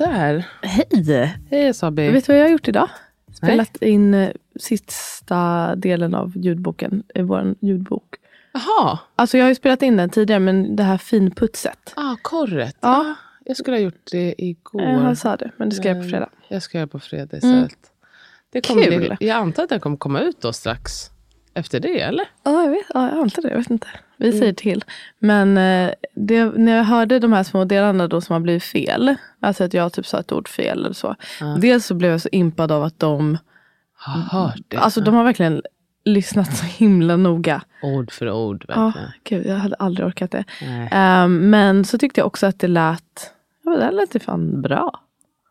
Sådär. Hej! Hej Sabi. Vet du vad jag har gjort idag? Spelat in eh, sista delen av ljudboken, i vår ljudbok. Jaha, Alltså jag har ju spelat in den tidigare, men det här finputset. ah, korret. Ja. Ah, jag skulle ha gjort det igår. Jag sa det, men det ska jag på Men fredag. Jag ska göra på fredag istället. Det kommer Kul. Bli, jag antar att den kommer komma ut då strax efter det, eller? Ja, jag vet. Ja, jag antar det. Jag vet inte. Vi säger till. Men eh, det, när jag hörde de här små delarna då som har blivit fel. Alltså att jag typ sa ett ord fel eller så. Dels så blev jag så impad av att de, Har hört det. alltså de har verkligen lyssnat så himla noga. Ord för ord, Ja, gud, jag hade aldrig orkat det. Ehm, men så tyckte jag också att det lät, ja, det lät fan bra.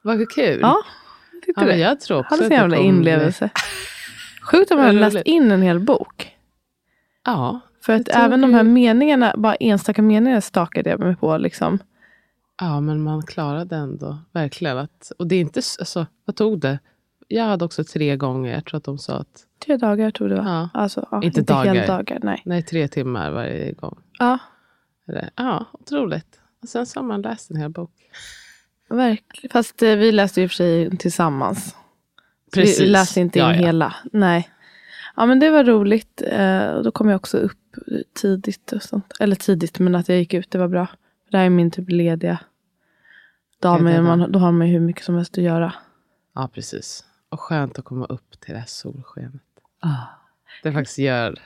Vad kul. Ja, jag tyckte Ja, det. jag tror också hade att så det jävla inlevelse. Sjukt om man hade Vad läst in en hel bok. Ja. För att även de här meningarna, bara enstaka meningar stakade jag mig på. Liksom. ja, men man klarade ändå. Verkligen. Att, och det är inte, alltså, vad tog det? Jag hade också tre gånger. Jag tror att de sa att, Tre dagar tog det va? Ja. Alltså, ja, Inte inte dagar. heldagar. Nej. nej, tre timmar varje gång. Ja, ja, otroligt. Och sen så har man läst en hel bok. verkligen. Fast eh, vi läste ju för sig tillsammans. Precis. Vi läste inte in Ja, ja. hela. Nej. Ja men det var roligt. Eh, då kom jag också upp tidigt och sånt. Eller tidigt men att jag gick ut det var bra. Det här är min typ lediga dag. Men man, då har man ju hur mycket som helst att göra. Ja, precis. Och skönt att komma upp till det här solskenet. Det faktiskt gör...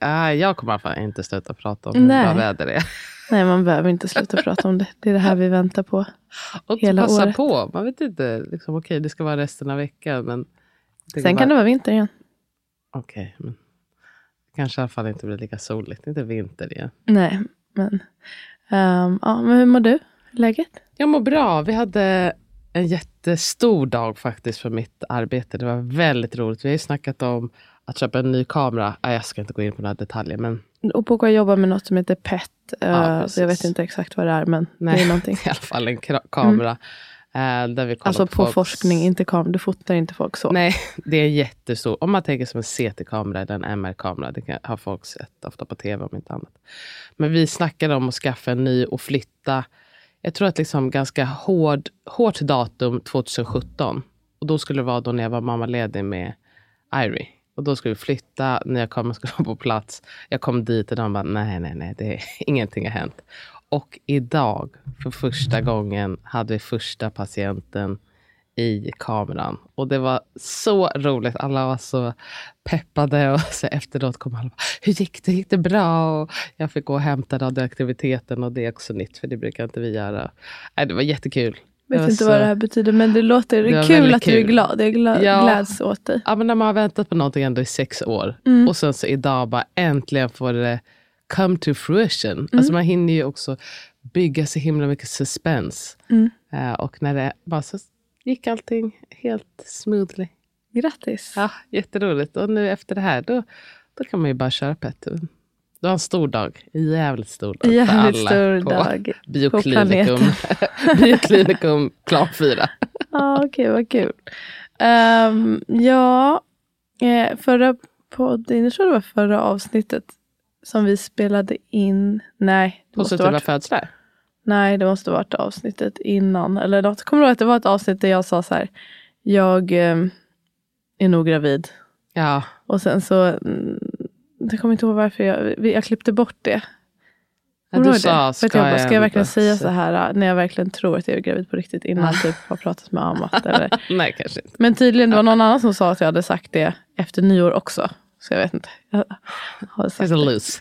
Jag, jag kommer i alla fall inte sluta prata om hur Nej. bra väder det är. Nej man behöver inte sluta prata om det. Det är det här vi väntar på. Och Hela passa året. på. Man vet inte. Liksom, Okej, det ska vara resten av veckan. Men Sen bara- kan det vara vinter igen. Okej, men kanske i alla fall inte blir lika soligt. Inte vinter igen. Nej men. ehm, ja men hur mår du? Hur Läget? Jag mår bra. Vi hade en jättestor dag faktiskt för mitt arbete. Det var väldigt roligt. Vi har ju snackat om att köpa en ny kamera. Nej, jag ska inte gå in på några detaljer. Men Opoka jobbar med något som heter PET. eh, Ja, så jag vet inte exakt vad det är men det nej, är någonting. i alla fall en kamera. eh, där vi kollar Alltså på folks- forskning, inte kam. Du fotar inte folk så. Nej, det är jättestor. Om man tänker som en CT-kamera eller en MR-kamera. Det kan, har folk sett ofta på tv om inte annat. Men vi snackade om att skaffa en ny och flytta. Jag tror att liksom ganska hård, hårt datum 2017. Och då skulle det vara då när jag var mammaledig med Irie. Och då skulle vi flytta, nya kameran skulle vara på plats. Jag kom dit och de bara, nej, nej, nej, det är, ingenting har hänt. Och idag, för första gången, hade vi första patienten i kameran. Och det var så roligt. Alla var så peppade och så efteråt kom alla bara, hur gick det? Gick det bra? Och jag fick gå och hämta radioaktiviteten och det är också nytt för det brukar inte vi göra. Nej, det var jättekul. Jag vet inte så- vad det här betyder men det låter Det kul att du är kul. glad. Jag gla- Ja. gläds åt dig. Ja, men när man har väntat på någonting ändå i sex år Mm. och sen så idag bara äntligen får det come to fruition. Mm. Alltså man hinner ju också bygga så himla mycket suspense. Mm. Eh, och när det bara så gick allting helt smoothly. Grattis. Ja, jätteroligt. Och nu efter det här, då, då kan man ju bara köra pet. Det var en stor dag. En jävligt stor dag. för Jävligt alla stor på dag. Bioklinikum, bioklinikum plan 4. Ja, okej, vad kul. Ehm, ja, eh, förra podden, jag tror det var förra avsnittet som vi spelade in. Nej, det måste Positiva varit, födslar. Nej, det måste varit avsnittet innan. Eller något. Kommer du ihåg att det var ett avsnitt där jag sa så här. Jag eh, är nog gravid. Ja. Och sen så, mm, jag kommer inte ihåg varför jag, jag klippte bort det. Ja, du sa, det? Att jag bara, ska jag verkligen säga så här äh, när jag verkligen tror att jag är gravid på riktigt innan typ har pratat med Amat? Eller? Nej, kanske inte. Men tydligen det var någon annan som sa att jag hade sagt det efter nyår också. Så jag vet inte. Jag har sagt Kanske det. loose.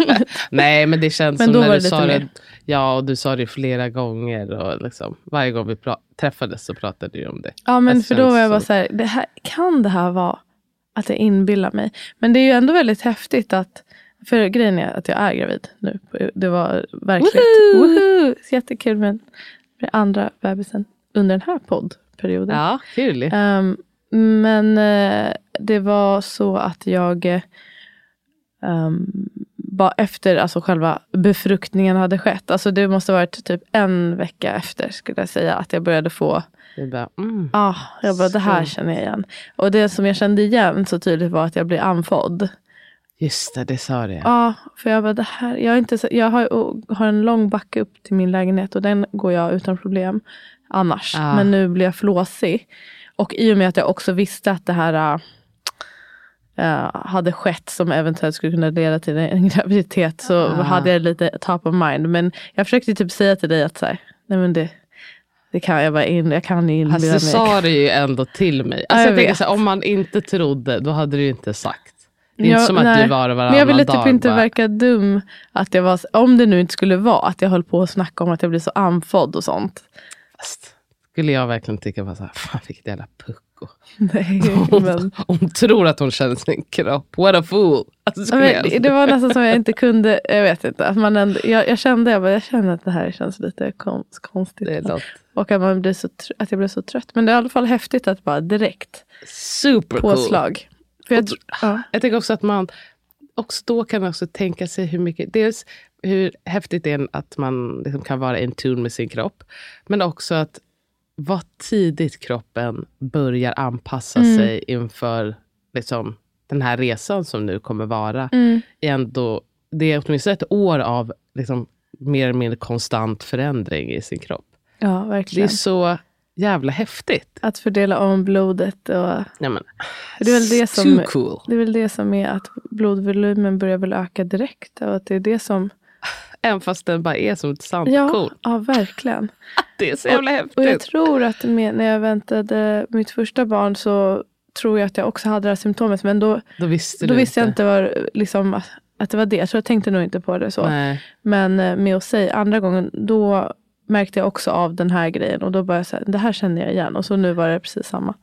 Nej, men det känns Men som när du sa det. mer. Ja, och du sa det flera gånger. Och liksom, varje gång vi pra- träffades så pratade du om det. Ja men Det för då var jag bara så här, det här, kan det här vara att jag inbillar mig? Men det är ju ändå väldigt häftigt att, för grejen är att jag är gravid nu. Det var verkligen Woho! jättekul med med andra bebisen under den här poddperioden. Ja, kul. Ehm, men eh, det var så att jag um, bara efter alltså själva befruktningen hade skett. Alltså det måste ha varit typ en vecka efter skulle jag säga att jag började få är bara, mm. Ah, jag bara, det här känner jag igen. Och det som jag kände igen så tydligt var att jag blev andfådd. Just det, det sa det. Ja, för jag bara, det här, jag, är inte jag har, har en lång backe upp till min lägenhet och den går jag utan problem annars. Ah. Men nu blir jag flåsig. Och i och med att jag också visste att det här äh, hade skett som eventuellt skulle kunna leda till en graviditet så Ah. hade jag lite top of mind. Men jag försökte typ säga till dig att så här, nej men det, det kan jag bara in, jag kan inbilla du mig. sa det ju ändå till mig. Alltså, jag jag tänker här, om man inte trodde, då hade du inte sagt. Det är Ja, inte som att nej. du var varannan Men jag ville typ dag inte bara, verka dum. Att jag var, om det nu inte skulle vara att jag höll på att snacka om att jag blir så andfådd och sånt. Fast, skulle jag verkligen tycka bara så här, fan vilket jävla pucko. Nej, Hon, men, hon tror att hon känner sin kropp. What a fool. Alltså, men det, var nästan som jag inte kunde, jag vet inte. Att man ändå, jag, jag kände jag, bara, jag känner att det här känns lite kon, konstigt. det låter Och att, man blir så, att jag blev så trött. Men det är i alla fall häftigt att bara direkt super cool. påslag. För jag, tr- ja. Jag tänker också att man också då kan man också tänka sig hur mycket, dels hur häftigt det är att man liksom kan vara in tune med sin kropp. Men också att vad tidigt kroppen börjar anpassa Mm. sig inför liksom, den här resan som nu kommer vara. Mm. Ändå, det är åtminstone ett år av liksom, mer eller mindre konstant förändring i sin kropp. ja, Det är verkligen. så jävla häftigt. Att fördela om blodet. Och, Ja, men, det är väl det som, cool. det är väl det som är att blodvolymen börjar väl öka direkt. Och att det är det som Även fast den bara är som ett Ja, sandkorn. ja verkligen. Det är så jävla häftigt. Och jag tror att med, när jag väntade mitt första barn så tror jag att jag också hade det här symptomet. Men då, Då visste då visste jag inte var, liksom, att- att det var det. Så jag tänkte nog inte på det så. Nej. Men eh, med att säga andra gången, då märkte jag också av den här grejen. Och då började jag säga, det här känner jag igen. Och så nu var det precis samma.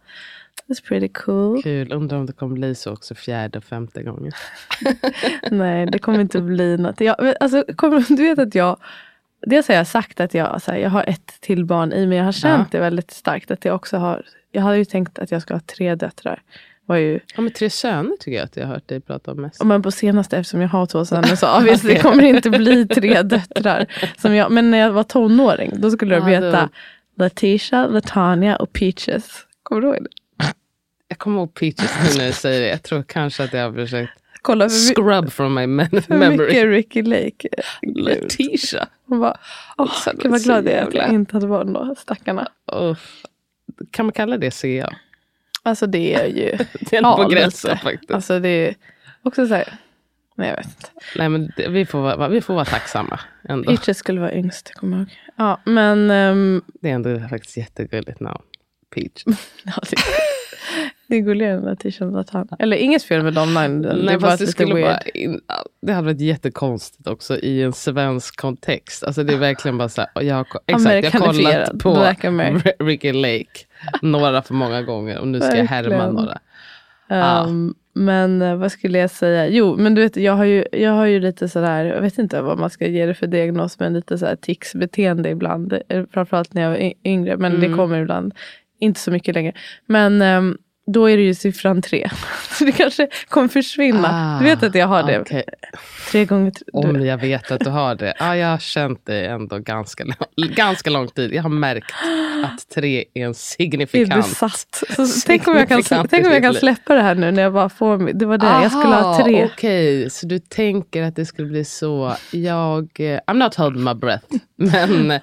That's pretty cool. Kul. Undrar om det kommer bli så också fjärde och femte gången. Nej, det kommer inte bli något. Jag, alltså, kommer, du vet att jag, dels har jag sagt att jag, så här, jag har ett till barn i mig. Jag har känt det väldigt starkt. Att jag också har, jag hade ju tänkt att jag ska ha tre döttrar. Var ju, Ja, men tre söner tycker jag att jag har hört dig prata om mest. men på senaste, eftersom jag har två söner, så obviously, det kommer inte bli tre döttrar. Som jag, men när jag var tonåring, då skulle de Ja, då- heta Letitia, Latanya och Peaches. Kommer du ihåg det? Jag kommer ihåg Peaches nu när du säger det. Jag tror kanske att jag har försökt Kolla my- scrub from my men- för mycket memory. Ricky Lake. Letitia. Hon bara, åh, gud vad glad jag är att jag inte hade barn då, stackarna. Uff. Kan man kalla det CA? Alltså det är ju... Det är Ja, på gränsen faktiskt. Alltså det är också så här... Nej jag vet inte. Nej, men det, vi, får vara, vi får vara tacksamma. Ändå. Peaches skulle vara yngst, kommer jag ihåg. Ja, men... ehm, Det är ändå faktiskt jättegulligt namn. Peach. ja, det, det är gulligare än t-shirten att han... Eller inget fel med de namnen. det Nej, fast det, skulle weird. bara in, det hade varit jättekonstigt också i en svensk kontext. Alltså det är verkligen bara så här, jag, har, exakt, jag har kollat på Black Ricky Lake några för många gånger och nu ska jag härma några. Ehm, Men eh, vad skulle jag säga? Jo, men du vet, jag har ju, jag har ju lite sådär, jag vet inte vad man ska ge det för diagnos, men lite sådär tics-beteende ibland. eh, Framförallt när jag var yngre, men det Mm. kommer ibland. Inte så mycket längre. Men ehm, då är det ju siffran tre. Så det kanske kommer försvinna. Ah, du vet att jag har det. okej. Tre gånger tre. Om jag vet att du har det. Ja, jag har känt det ändå ganska, ganska lång tid. Jag har märkt att tre är en är signifikant. besatt. Så tänk, om jag kan, tänk om jag kan släppa det här nu när jag bara får Det var det, jag skulle ha Aha, tre. Okej, så du tänker att det skulle bli så. Jag, eh, I'm not holding my breath. Men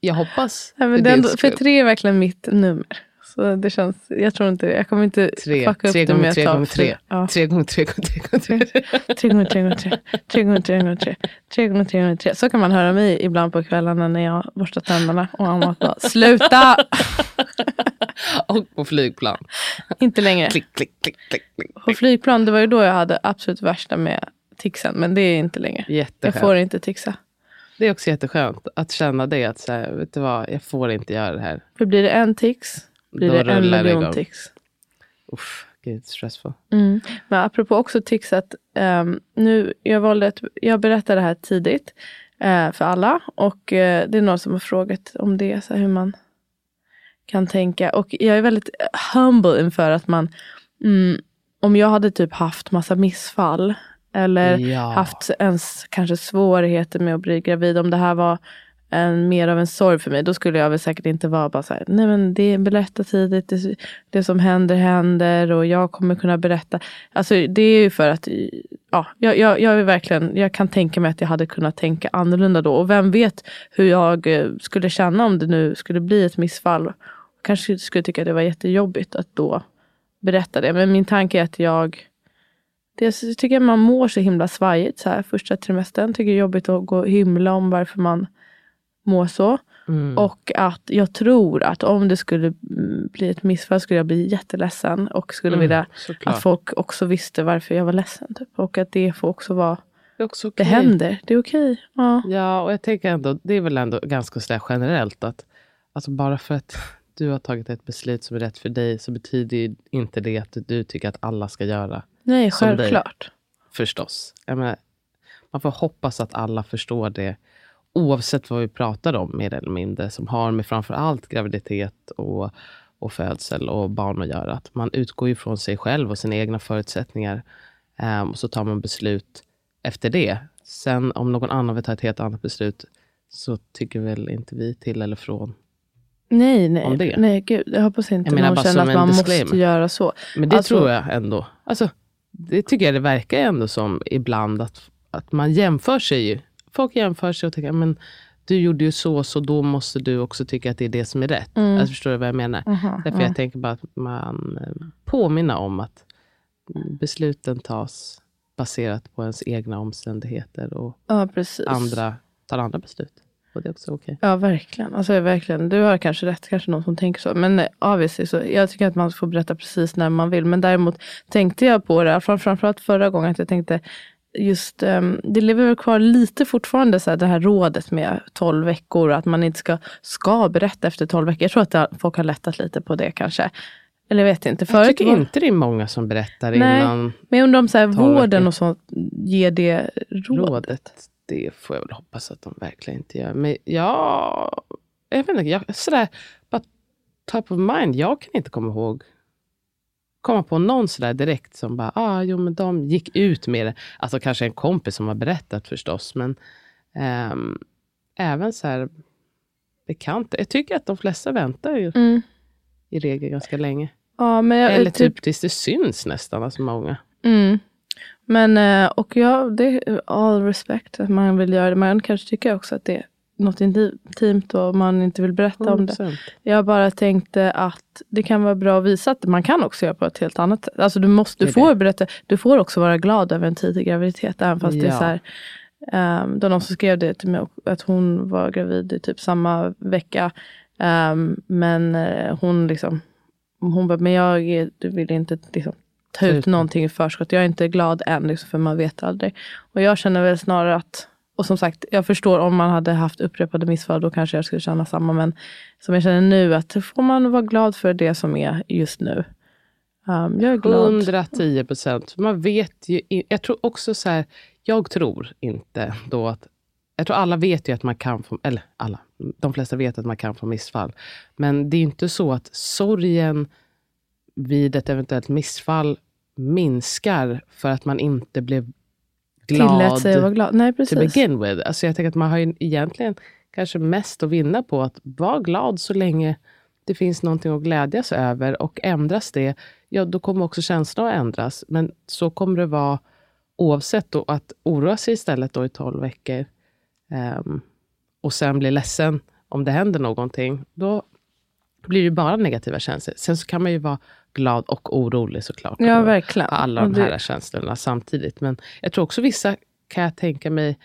jag hoppas Nej, men för det är ändå, för tre är verkligen mitt nummer. Så det känns, jag tror inte, jag kommer inte Tre, fucka upp tre det med tre gånger tre. Ja. Tre gånger tre gånger tre gånger tre. Tre gånger tre gånger tre. Tre gånger tre gånger tre. Tre gånger tre gånger tre. Så kan man höra mig ibland på kvällarna när jag borstar tänderna. Och Amat bara, sluta! Och på flygplan. inte längre. Klick, klick, klick, klick. klick. På flygplan, det var ju då jag hade absolut värsta med ticsen. Men det är inte längre. Jag Jätteskönt. får inte tixa. Det är också jätteskönt att känna det. Att så här, vet du vad, jag får inte göra det här. För blir det en tix, blir det en miljon tix. Uff, gud, stressful. Mm. Men apropå också tics, att ehm, nu, jag valde att, jag berättar det här tidigt eh, för alla. Och eh, det är någon som har frågat om det, så här, hur man kan tänka. Och jag är väldigt humble inför att man, mm, om jag hade typ haft massa missfall. Eller Ja. haft ens kanske svårigheter med att bli gravid. Om det här var en, mer av en sorg för mig. Då skulle jag väl säkert inte vara bara så här. Nej men det berätta tidigt. Det, det som händer händer. Och jag kommer kunna berätta. Alltså det är ju för att. Ja, jag, jag, jag är verkligen. Jag kan tänka mig att jag hade kunnat tänka annorlunda då. Och vem vet hur jag eh, skulle känna om det nu skulle bli ett missfall. Kanske skulle tycka att det var jättejobbigt att då berätta det. Men min tanke är att jag Dels tycker jag man mår så himla svajigt så här första trimestern. Tycker det är jobbigt att gå och hymla om varför man mår så. Mm. Och att jag tror att om det skulle bli ett missfall skulle jag bli jätteledsen. Och skulle Mm, vilja såklart. att folk också visste varför jag var ledsen. Typ. Och att det får också vara, det också det okej. händer. Det är okej. Ja. Ja, och jag tänker ändå, det är väl ändå ganska sådär generellt att alltså bara för att du har tagit ett beslut som är rätt för dig så betyder inte det att du tycker att alla ska göra Nej, Som dig. förstås. Jag menar, man får hoppas att alla förstår det oavsett vad vi pratar om mer eller mindre som har med framför allt graviditet och, och födsel och barn att göra. Att man utgår ju från sig själv och sina egna förutsättningar ehm, och så tar man beslut efter det. Sen om någon annan vill ta ett helt annat beslut så tycker väl inte vi till eller från. Nej, nej. Nej, gud. Jag hoppas inte Jag menar någon känner att man disclaimer. måste göra så. Men det Alltså- tror jag ändå. Alltså, det tycker jag det verkar ändå som ibland att, att man jämför sig. Folk jämför sig och tänker men du gjorde ju så, så då måste du också tycka att det är det som är rätt. Mm. Alltså, förstår du vad jag menar? Aha, Därför ja. jag tänker bara att man eh, påminner om att besluten tas baserat på ens egna omständigheter och Ja, andra tar andra beslut. Och det är också okej. Ja, verkligen. Alltså, verkligen. Du har kanske rätt, kanske någon som tänker så. Men eh, obviously, så jag tycker att man får berätta precis när man vill. Men däremot tänkte jag på det, fram- framförallt förra gången, att jag tänkte just, um, det lever väl kvar lite fortfarande så här, det här rådet med 12 veckor, att man inte ska, ska berätta efter 12 veckor. Jag tror att det, folk har lättat lite på det kanske. Eller jag vet inte. Jag Förut tycker var- inte det är många som berättar Nej. innan Men jag undrar om så här, 12 vården veckor. och sånt ger det råd. rådet. Det får jag väl hoppas att de verkligen inte gör. Men ja, jag vet inte. Jag, sådär, bara top of mind. Jag kan inte komma ihåg komma på någon sådär direkt som bara, ah, jo men de gick ut med det. Alltså kanske en kompis som har berättat förstås, men ehm, även så här bekanta. Jag tycker att de flesta väntar ju Mm. i regel ganska länge. Ja, men jag, Eller typ tills det syns nästan, alltså många. Mm. Men, eh, och ja, det all respect att man vill göra det. Man kanske tycker också att det något intimt och man inte vill berätta om det. 100%. Jag bara tänkte att det kan vara bra att visa att man kan också göra på ett helt annat sätt. Alltså du, måste, du får det. berätta, du får också vara glad över en tidig graviditet. Även fast det är Ja. så här, um, det var någon som skrev det till mig, att hon var gravid i typ samma vecka. Ehm, men eh, hon liksom, hon bara, men jag vill inte liksom, ta ut ut. någonting i förskott. Jag är inte glad än, liksom, för man vet aldrig. Och jag känner väl snarare att, och som sagt, jag förstår om man hade haft upprepade missfall, då kanske jag skulle känna samma. Men som jag känner nu, att får man vara glad för det som är just nu. Um, jag är glad. 110 procent. Man vet ju, jag tror också så här, jag tror inte då att, jag tror alla vet ju att man kan få, eller alla, de flesta vet att man kan få missfall. Men det är inte så att sorgen vid ett eventuellt missfall minskar för att man inte blev glad, Tillät sig att vara glad. Nej, to precis. begin with. Alltså jag tänker att man har ju egentligen kanske mest att vinna på att vara glad så länge det finns någonting att glädjas över. Och ändras det, ja då kommer också känslan att ändras. Men så kommer det vara oavsett då att oroa sig istället då i 12 veckor. ehm, och sen bli ledsen om det händer någonting. Då blir det bara negativa känslor. Sen så kan man ju vara glad och orolig såklart. Ja, verkligen. alla de här det- känslorna samtidigt. Men jag tror också vissa kan jag tänka mig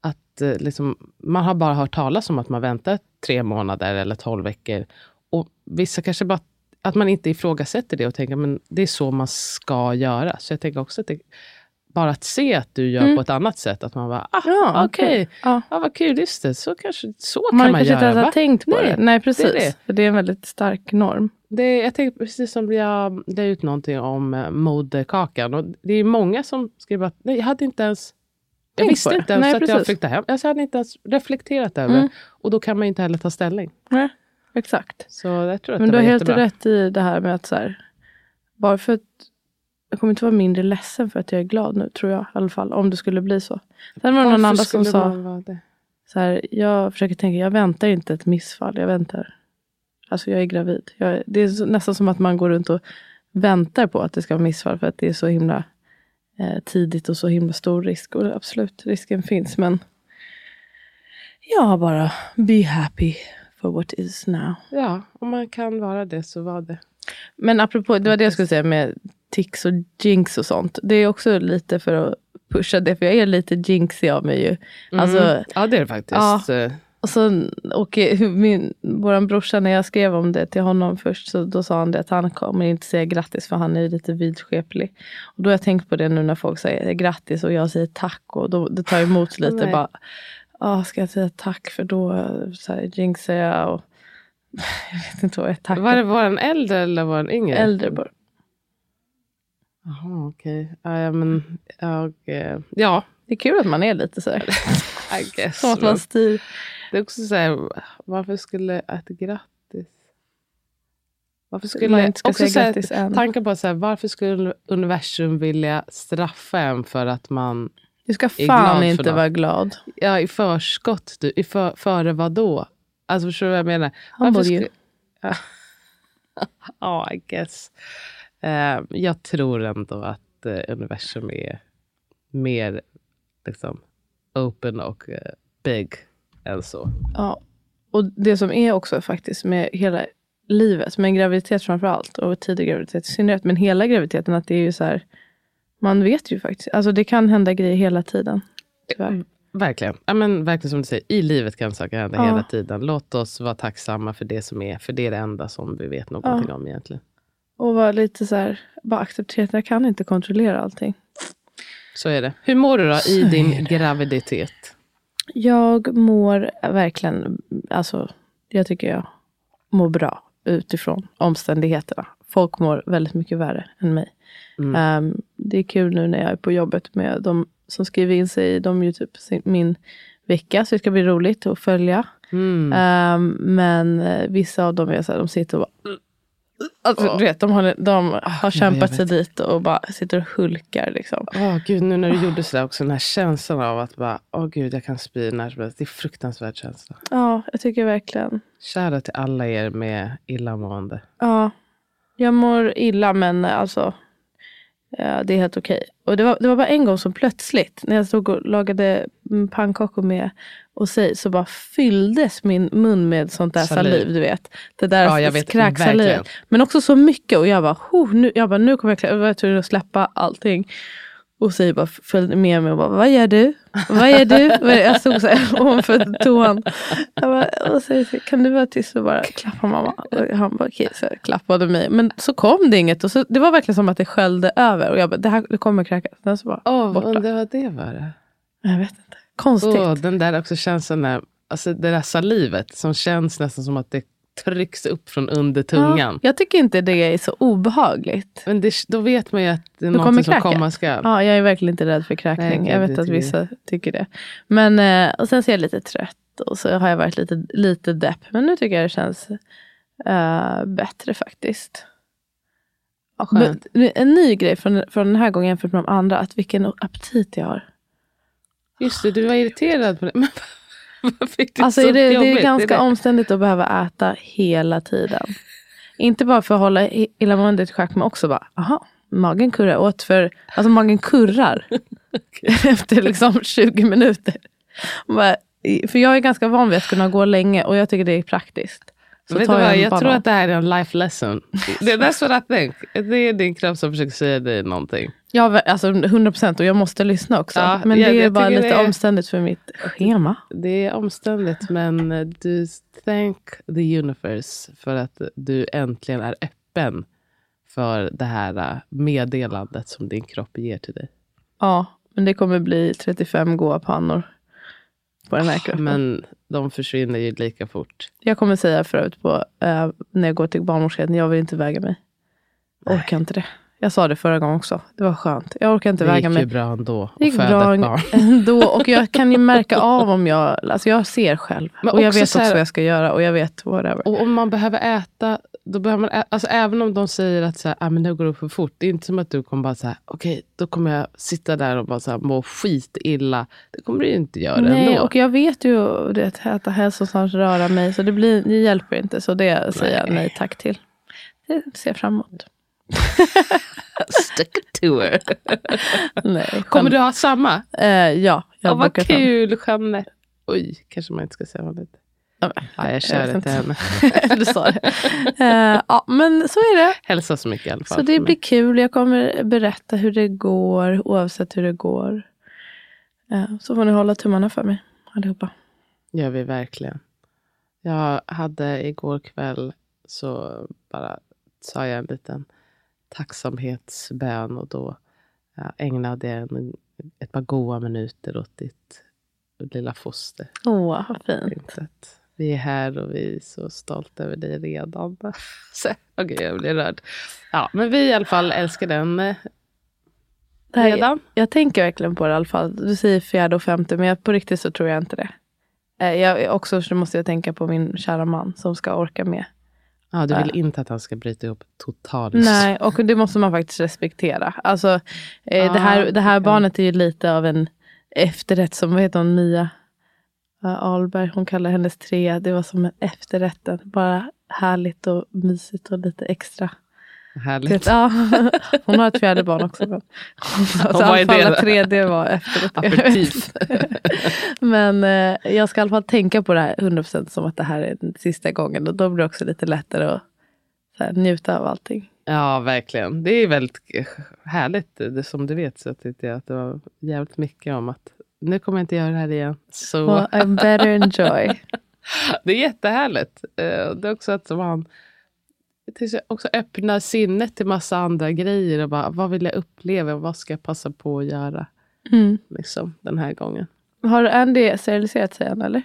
att eh, liksom, man har bara hört talas om att man väntar tre månader eller tolv veckor. Och vissa kanske bara att man inte ifrågasätter det och tänker men det är så man ska göra. Så jag tänker också att det, bara att se att du gör på ett annat sätt, att man bara, ah, Mm. Ja, okej, okej. Ja. ja. vad kul, just det, så, kanske, så Man, kan man kanske göra. inte ens har tänkt på Nej, det. Nej, precis. det är det. Det är en väldigt stark norm. Det, jag tänker precis som jag la ut någonting om eh, moderkakan. Och det är många som skriver att nej, jag hade inte ens jag visste inte ens Nej, att jag flyttade hem. Alltså, jag hade inte ens reflekterat över Mm. Och då kan man inte heller ta ställning. Nej, exakt. Så jag tror att Men du har helt jättebra. rätt i det här med att så här, bara för att jag kommer inte vara mindre ledsen för att jag är glad nu, tror jag i alla fall. Om det skulle bli så. Sen var det någon annan som sa, så här, jag försöker tänka, jag väntar inte ett missfall, jag väntar. Alltså jag är gravid. Jag, det är så, nästan som att man går runt och väntar på att det ska vara missfall för att det är så himla eh, tidigt och så himla stor risk. Och absolut, risken finns. Men jag bara, be happy for what is now. Ja, om man kan vara det så var det. Men apropå, det var det jag skulle säga med tics och jinx och sånt. Det är också lite för att pusha det, för jag är lite jinxig av mig ju. Alltså, Mm. ja, det är det faktiskt. Eh, och så, och eh, min, våran brorsa, när jag skrev om det till honom först, så då sa han det att han kommer inte säga grattis för han är lite vidskeplig. Och då har jag tänkt på det nu när folk säger grattis och jag säger tack och då, det tar emot lite. Bara, ah, ska jag säga tack för då så här, jinxar jag och jag vet inte vad jag tackar. Var det den äldre eller var den yngre? Äldre. Jaha, okej. Ja, ja, men jag... eh, Ja, Det är kul att man är lite så här. I guess. Som att man styr. Det är också så här, varför skulle ett grattis... Varför Man skulle... inte ska också säga grattis än. Tanken på så här, varför skulle universum vilja straffa en för att man... Du ska fan inte vara glad. Ja, i förskott. Du, i för, före vad då? Alltså förstår du vad jag menar? Humble Varför you. skulle- Ja, I guess. Eh, jag tror ändå att eh, universum är mer liksom, open och eh, big än så. Ja. Och det som är också faktiskt med hela livet, med en graviditet framför allt och tidig graviditet i synnerhet, men hela graviditeten att det är ju så här, man vet ju faktiskt, alltså det kan hända grejer hela tiden. Tyvärr. Verkligen. Ja, men verkligen som du säger, i livet kan saker hända Ja. hela tiden. Låt oss vara tacksamma för det som är, för det är det enda som vi vet någonting om egentligen. Och vara lite så här, bara acceptera att jag kan inte kontrollera allting. Så är det. Hur mår du då i Så din är det. graviditet? Jag mår verkligen, alltså jag tycker jag mår bra utifrån omständigheterna. Folk mår väldigt mycket värre än mig. Mm. Ehm, det är kul nu när jag är på jobbet med de som skriver in sig. De ju typ min vecka, så det ska bli roligt att följa. Mm. Ehm, men eh, vissa av dem är så här, de sitter och bara... Alltså, du vet, de har, de har Ah, jag kämpat sig vet. dit och bara sitter och hulkar. Liksom. Åh gud, nu när du gjorde sådär också, den här känslan av att bara, åh gud, jag kan spy när som helst. Det är fruktansvärd känsla. Ja, jag tycker verkligen. Shoutout till alla er med illamående. Ja, jag mår illa men alltså ja, det är helt okej. Och det var, det var bara en gång som plötsligt när jag stod och lagade mm, pannkakor med och säg så bara fylldes min mun med sånt där Saliv. saliv. du vet. Det där Ja, kräksalivet. Men också så mycket och jag bara, "Huh, nu, jag bara nu kommer jag, jag var tvungen att släppa allting. Och säg bara följde med mig och bara, vad gör du? Vad gör du? Jag stod så här ovanför toan. Jag bara, och säger, så, kan du vara tyst och bara klappa mamma? Och han bara, okej, så jag klappade mig. Men så kom det inget och så, det var verkligen som att det sköljde över. Och jag bara, det här det kommer kräkas. Den så bara, Åh, borta. undrar vad det var det. Jag vet inte. Konstigt. Åh, den där också känslan, när, alltså det där salivet som känns nästan som att det trycks upp från under tungan. Ja, jag tycker inte det är så obehagligt. Men det, då vet man ju att det är Då något som komma skall. Ja, jag är verkligen inte rädd för kräkning. Nej, jag vet det att vissa tycker det. Men eh, och sen så är jag lite trött och så har jag varit lite, lite depp. Men nu tycker jag det känns eh, bättre faktiskt. Skönt. En ny grej från, från den här gången jämfört med de andra, att vilken aptit jag har. Just det, du var irriterad på det. Det Alltså så är det, det är ganska det- omständigt att behöva äta hela tiden. Inte bara för att hålla illamåendet i schack, men också bara, aha, magen kurrar. Åt för, alltså magen kurrar efter liksom 20 minuter. Bara, för jag är ganska van vid att kunna gå länge och jag tycker det är praktiskt. Så Vet du vad, en jag tror att det här är en life lesson. Det- That's what I think. Det är din kropp som försöker säga dig någonting. Ja, alltså 100 procent och jag måste lyssna också. Ja, men det är jag bara tycker lite är- omständigt för mitt schema. Det är omständigt men du thank the universe för att du äntligen är öppen för det här eh, meddelandet som din kropp ger till dig. Ja, men det kommer bli 35 goa pannor på den här kroppen. Men de försvinner ju lika fort. Jag kommer säga förut på, eh, när jag går till barnmorskan, jag vill inte väga mig. Orkar inte det. Jag sa det förra gången också. Det var skönt. Jag orkar inte Det gick väga mig. ju bra ändå Det gick bra ändå. Och jag kan ju märka av om jag, alltså jag ser själv. Men och jag vet så också här- vad jag ska göra och jag vet whatever. Och om man behöver äta, då behöver man ä- alltså även om de säger att så här, ah, men nu går det för fort. Det är inte som att du kommer bara så här, okej, då kommer jag sitta där och bara så här, må skit illa. Det kommer du ju inte göra Nej, ändå. och jag vet ju det, att äta hälsosamt, röra mig, så det, blir, det hjälper inte. Så det säger jag nej tack till. Det ser fram emot. Stick to her. Nej, Kommer du ha samma? Eh, ja, jag Ja, vad kul, Jeanette. Oj, kanske man inte ska säga vad lite. Ja, jag kör det till henne. du sa det. Eh, ja, men så är det. Hälsa så mycket i alla fall. Så det blir mig. kul. Jag kommer berätta hur det går oavsett hur det går. Eh, så får ni hålla tummarna för mig allihopa. gör vi verkligen. Jag hade igår kväll så bara sa jag en liten tacksamhetsbön och då ägnade jag en, ett par goda minuter åt ditt lilla foster. Åh, vad fint. vi är här och vi är så stolta över dig redan. Okej, jag blir rörd. Ja, men vi i alla fall älskar den eh, här, redan. jag tänker verkligen på det i alla fall. Du säger fjärde och femte, men jag, på riktigt så tror jag inte det. Eh, jag, också så måste jag tänka på min kära man som ska orka med. Ja, du vill Ja. inte att han ska bryta ihop totalt. Nej, och det måste man faktiskt respektera. Alltså, eh, Ja, det, här, det här barnet är ju lite av en efterrätt som, vad heter hon, Mia uh, Ahlberg, hon kallar hennes tre, det var som en efterrätten. Bara härligt och mysigt och lite extra. Härligt. Det, ja, hon har ett fjärde barn också. Men, så vad är det alla då? tre, det var. Aperitif. Men eh, jag ska i alla fall tänka på det här 100% som att det här är den sista gången. Och då blir det också lite lättare att här, njuta av allting. Ja, verkligen. Det är väldigt eh, härligt. Det, som du vet så tyckte jag att det var jävligt mycket om att nu kommer jag inte göra det här igen. Så Well, I better enjoy. det är jättehärligt. Eh, Det är också att man också öppnar sinnet till massa andra grejer. Och bara, vad vill jag uppleva? och Vad ska jag passa på att göra Mm. liksom, den här gången? Har Andy steriliserat sig än eller?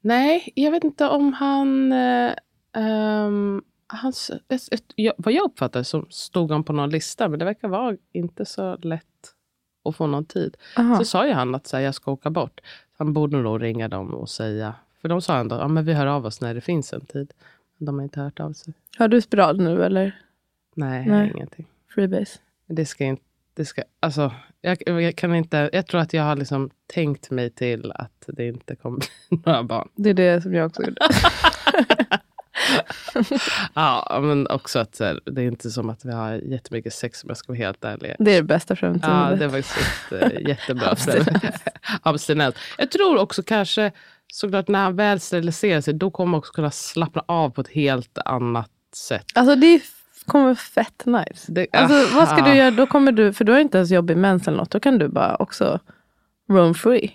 Nej, jag vet inte om han... Eh, ehm, hans, jag, vad jag uppfattade så stod han på någon lista, men det verkar vara inte så lätt att få någon tid. Aha. Så sa ju han att så här, jag ska åka bort. Han borde nog ringa dem och säga, för de sa ändå, ja men vi hör av oss när det finns en tid. De har inte hört av sig. Har du spiral nu eller Nej, Nej. ingenting. freebase? Det ska inte, det ska, alltså, jag, jag kan inte, jag tror att jag har liksom tänkt mig till att det inte kommer bli några barn. Det är det som jag också gjorde. Ja, men också att här, det är inte som att vi har jättemycket sex om jag ska vara helt ärlig. Det är det bästa preventivmedlet. Ja, det var ett, eh, jättebra. Abstinens. Abstinens. Jag tror också kanske, såklart när han väl steriliserar sig, då kommer han också kunna slappna av på ett helt annat sätt. Alltså det kommer fett nice. Det, Alltså, vad ska du göra? Då kommer du, för du har inte ens jobbig mens eller något. Då kan du bara också roam free.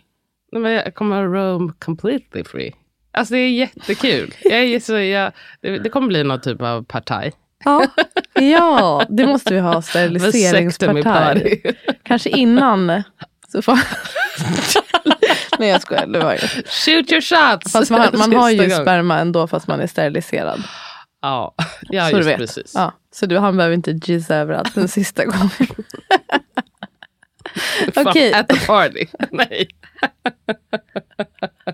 Nej, men jag kommer roam completely free. Alltså det är jättekul. Jag är så, jag, det, det kommer bli någon typ av partaj. Ja, ja det måste vi ha steriliseringspartaj. Kanske innan. Så får... Nej jag skojar, det var ju. Shoot your shots! Fast man, man har ju sperma ändå fast man är steriliserad. Ja, ja så du just precis. Ja, så du, han behöver inte jizza överallt den sista gången. Okej. At the party. Nej.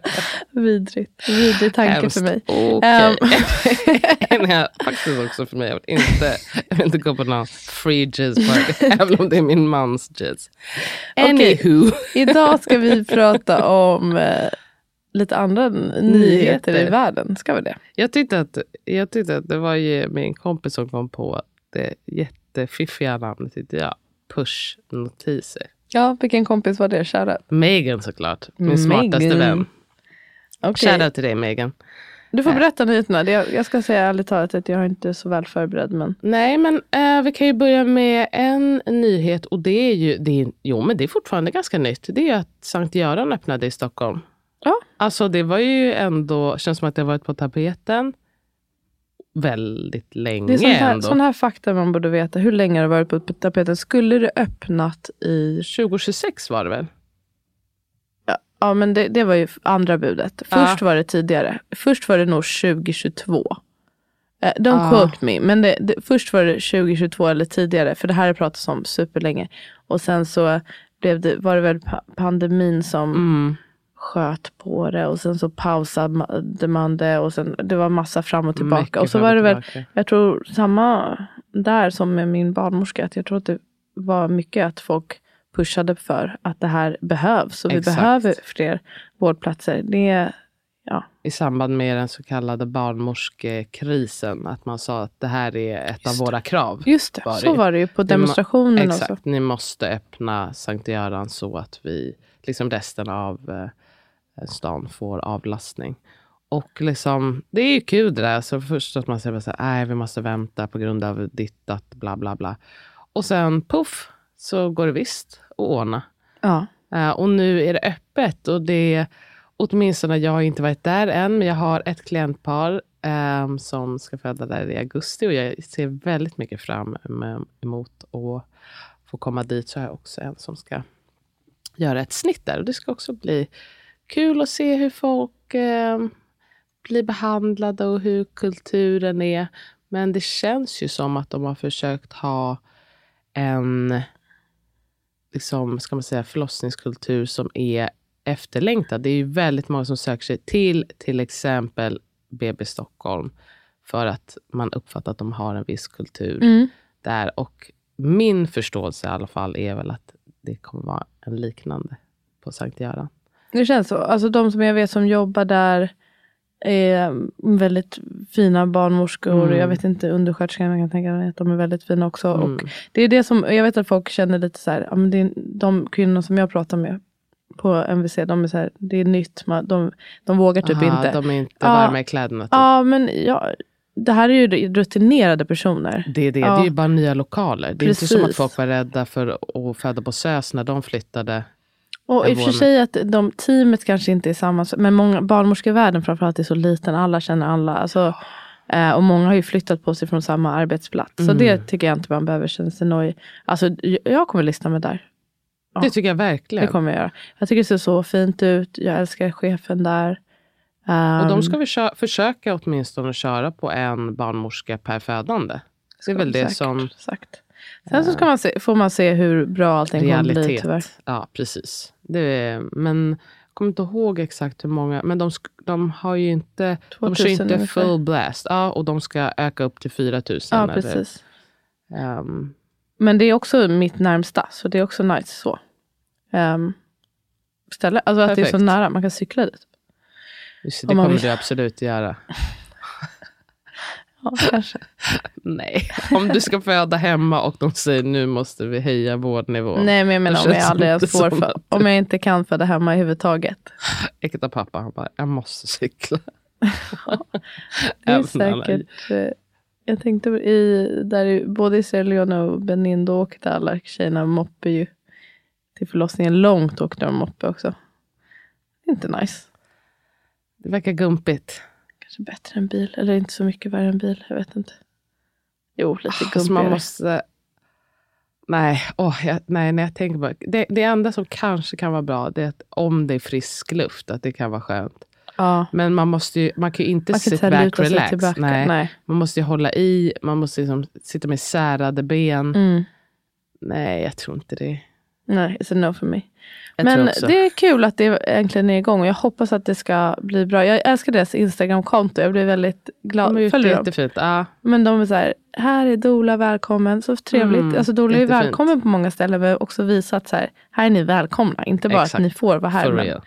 Vidrigt. Vidrig tanke Hemskt. för mig. Okej. Ehm. Nej, faktiskt också för mig. Jag vill inte, jag vill inte gå på någon free jizz party, även om det är min mans jizz. Anywho. Idag ska vi prata om eh, lite andra n- nyheter i världen. Ska vi det? Jag tyckte, att, jag tyckte att det var ju min kompis som kom på det jättefiffiga namnet, tyckte jag. Push-notiser. Ja, vilken kompis var det? Shoutout. Megan såklart, min smartaste Megan. vän. Okej. Shoutout till dig Megan. Du får berätta nyheterna. Jag, ska säga ärligt talat att jag är inte så väl förberedd. Men... Nej, men eh, vi kan ju börja med en nyhet och det är ju, det är, jo men det är fortfarande ganska nytt. Det är att Sankt Göran öppnade i Stockholm. Ja. Alltså det var ju ändå, känns som att det har varit på tapeten väldigt länge Det är sån här, sån här fakta man borde veta. Hur länge har det varit på tapeten? Skulle det öppnat i... 2026 var det väl? Ja, men det, det var ju andra budet. Ja. Först var det tidigare. Först var det nog 2022. Eh, Don't Ah. quote me, men det, det, först var det 2022 eller tidigare. För det här har pratats om superlänge. Och sen så blev det, var det väl pa- pandemin som Mm. sköt på det. Och sen så pausade man det. Och sen, det var massa fram och tillbaka. Mycket och så var det väl, jag tror samma där som med min barnmorska. Att jag tror att det var mycket att folk pushade för att det här behövs. Och vi Exakt. behöver fler vårdplatser. Det ja. I samband med den så kallade barnmorskekrisen. Att man sa att det här är ett av våra krav. Just det, Var det så ju. var det ju på Det demonstrationen Exakt, också. ni måste öppna Sankt Göran så att vi, liksom resten av eh, stan får avlastning. Och liksom, det är ju kul det där. Så först att man säger så här, nej vi måste vänta på grund av ditt, att bla bla bla. Och sen puff så går det visst att ordna. Ja. Eh, och nu är det öppet och det åtminstone, jag har inte varit där än, men jag har ett klientpar ehm, som ska föda där i augusti och jag ser väldigt mycket fram em- emot att få komma dit. Så har jag också en som ska göra ett snitt där och det ska också bli kul att se hur folk ehm, blir behandlade och hur kulturen är. Men det känns ju som att de har försökt ha en liksom, ska man säga, förlossningskultur som är efterlängtad. Det är ju väldigt många som söker sig till till exempel BB Stockholm för att man uppfattar att de har en viss kultur Mm. där. Och min förståelse i alla fall är väl att det kommer vara en liknande på Sankt Göran. Det känns så. Alltså de som jag vet som jobbar där är väldigt fina barnmorskor. Mm. Jag vet inte, undersköterskorna jag kan tänka mig att de är väldigt fina också. Mm. Och det är det som, jag vet att folk känner lite så här, ja, men det är, de kvinnor som jag pratar med på MVC, de är så här, det är nytt, man, de, de vågar typ Aha, inte. De är inte Ja. varma i kläderna. Typ. Ja, men ja, det här är ju rutinerade personer. Det är det. Ja. Det är ju bara nya lokaler. Det är inte som att Precis. folk var rädda för att föda på SÖS när de flyttade. Och i och för sig att de, teamet kanske inte är samma, men många, barnmorskevärlden framförallt är så liten, alla känner alla. Alltså, eh, och många har ju flyttat på sig från samma arbetsplats. Så Mm. det tycker jag inte man behöver känna sig nöjd. Alltså, jag- kommer lista mig där. Ja. Det tycker jag verkligen. Det kommer jag göra. Jag tycker det ser så fint ut. Jag älskar chefen där. Och de Ehm, ska vi kö- försöka åtminstone köra på en barnmorska per födande. Det är väl det säkert som Sagt. Sen så ska man se, får man se hur bra allting kommer bli tyvärr. realitet. Ja, precis. Det är, men jag kommer inte ihåg exakt hur många. Men de, de har ju inte, de kör 2000 inte ungefär. full blast. Ja, och de ska öka upp till 4000. Ja, eller, precis. ehm, Men det är också mitt närmsta, så det är också nice så. Um, ställe, alltså att det är så Perfekt. nära, man kan cykla dit. just det kommer vill. du absolut göra. Ja, kanske. Nej, om du ska föda hemma och de säger nu måste vi höja vårdnivån. Nej, men jag menar om jag aldrig ens får för, om jag inte kan föda hemma överhuvudtaget. Äkta pappa, han bara, jag måste cykla. Det är säkert, eh, jag tänkte i, där både i Sierra Leone och Benin, då åkte alla tjejerna moppe ju till förlossningen. Långt åkte de moppe också. Inte nice. Det verkar gumpigt. Kanske bättre än bil, eller inte så mycket värre än bil, jag vet inte. Jo, lite Alltså gumpigare. man måste... Nej, åh, jag, nej, när jag tänker på det. Det enda som kanske kan vara bra, det är att om det är frisk luft, att det kan vara skönt. Ja. Men man, måste ju, man kan ju inte Man kan sit inte back relax. Nej. Nej. Man måste ju hålla i, man måste liksom sitta med särade ben. Mm. Nej, jag tror inte det. Nej, it's a no for me. Jag Men det är kul att det äntligen är igång och jag hoppas att det ska bli bra. Jag älskar deras Instagram-konto. Jag blir väldigt De glad. ute Följer dem? jättefint. Ja. Men de är så här, här är Dola välkommen. Så trevligt. Mm, alltså Dola är välkommen på många ställen men också visat så här, här är ni välkomna. Inte bara Exakt. att ni får vara här. Men,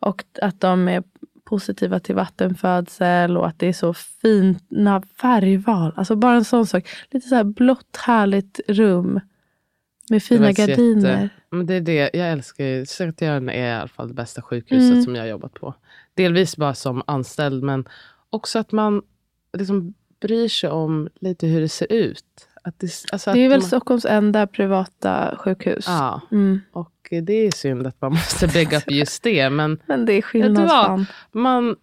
och att de är positiva till vattenfödsel och att det är så fina färgval. Alltså bara en sån sak. Lite så här blått härligt rum. Med fina gardiner. Jätte, men det är det jag älskar. ju. Göran är i alla fall det bästa sjukhuset Mm. som jag har jobbat på. Delvis bara som anställd men också att man liksom bryr sig om lite hur det ser ut. Att det, alltså Det är väl man, Stockholms enda privata sjukhus. Ja, Mm. och det är synd att man måste bygga upp just det. Men Men det är skillnad. man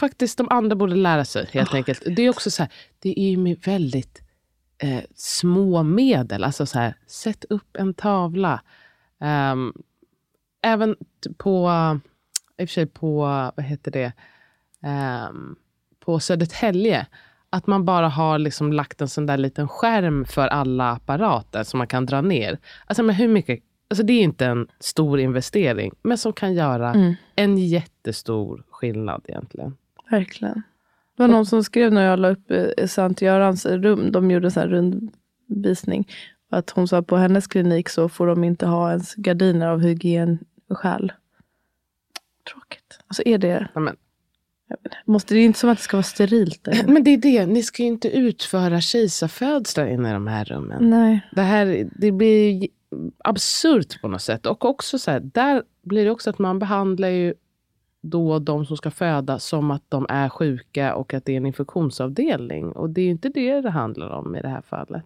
faktiskt de andra borde lära sig helt Ah, enkelt. Det är också så här, det är ju väldigt eh, små medel. Alltså så här, sätt upp en tavla. Ehm, även på, i och för sig på, vad heter det, Ehm, på Södertälje. Att man bara har liksom lagt en sån där liten skärm för alla apparater som man kan dra ner. Alltså, men hur mycket, alltså det är inte en stor investering, men som kan göra Mm. en jättestor skillnad egentligen. Verkligen. Det var någon som skrev när jag la upp eh, Sankt Görans rum. De gjorde en rundvisning. Att hon sa att på hennes klinik så får de inte ha ens gardiner av hygienskäl. Tråkigt. Alltså är det... Ja, men, Måste det är inte som att det ska vara sterilt där. men det är det, ni ska ju inte utföra kejsarfödslar inne i de här rummen. Nej. Det, här, det blir absurt på något sätt. Och också så här, där blir det också att man behandlar ju då de som ska föda som att de är sjuka och att det är en infektionsavdelning. Och det är ju inte det det handlar om i det här fallet.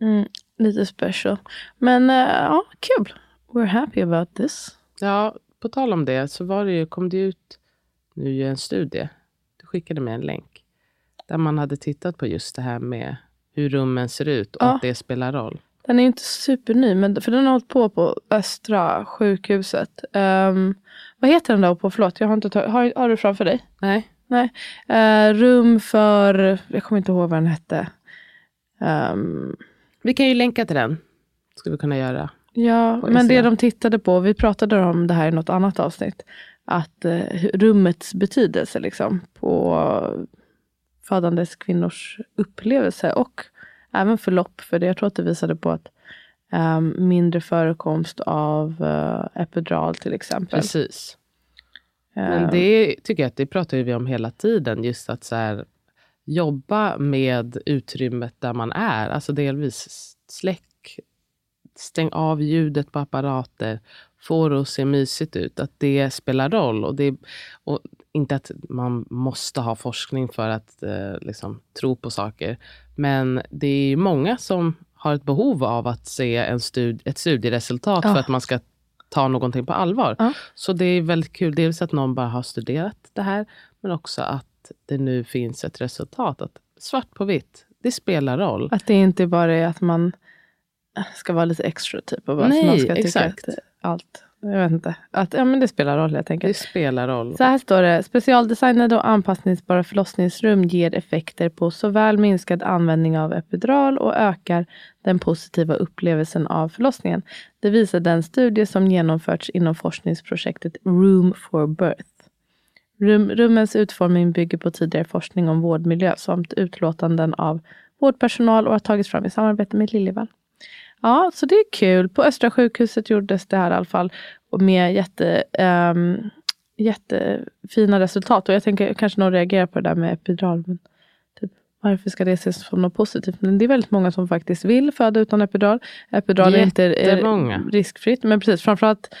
Mm, lite special. Men eh, ja, kul. We're happy about this. Ja, på tal om det så var det ju, kom det ut nu en studie. Du skickade med en länk. Där man hade tittat på just det här med hur rummen ser ut och Ja. att det spelar roll. Den är ju inte superny, men, för den har hållit på på Östra sjukhuset. Ehm, vad heter den då på? Förlåt, jag har inte har, har du framför dig? Nej, Nej. Eh, rum för, jag kommer inte ihåg vad den hette. Ehm, vi kan ju länka till den. Ska vi kunna göra. ja, men det de tittade på, vi pratade om det här i något annat avsnitt. Att hur- rummets betydelse liksom, på födandes kvinnors upplevelse och även förlopp. För det, jag tror att det visade på att ehm, mindre förekomst av eh, epidural till exempel. Precis. Men Ehm, det tycker jag att det pratar vi om hela tiden. Just att så här, jobba med utrymmet där man är. Alltså delvis släck, stäng av ljudet på apparater. Få det att se mysigt ut. Att det spelar roll. Och, det, och inte att man måste ha forskning för att eh, liksom, tro på saker. Men det är ju många som har ett behov av att se en stud, ett studieresultat Ja. för att man ska ta någonting på allvar. Ja. Så det är väldigt kul. Dels att någon bara har studerat det här, men också att det nu finns ett resultat. Att svart på vitt, det spelar roll. Att det inte bara är att man ska vara lite extra typ. Och bara, Nej, man ska tycka exakt. att allt, jag vet inte. Att ja, men det spelar roll helt Det enkelt. spelar roll. Så här står det. Specialdesignade och anpassningsbara förlossningsrum ger effekter på såväl minskad användning av epidural och ökar den positiva upplevelsen av förlossningen. Det visar den studie som genomförts inom forskningsprojektet Room for Birth. Rum, rummens utformning bygger på tidigare forskning om vårdmiljö samt utlåtanden av vårdpersonal och har tagits fram i samarbete med Liljeval. Ja, så det är kul. På Östra sjukhuset gjordes det här i alla fall med jätte, ehm, jättefina resultat. Och jag tänker kanske någon reagerar på det där med epidural. Men typ, varför ska det ses som något positivt? Men det är väldigt många som faktiskt vill föda utan epidural. Epidural är inte är Jättemånga. riskfritt. Men precis, framförallt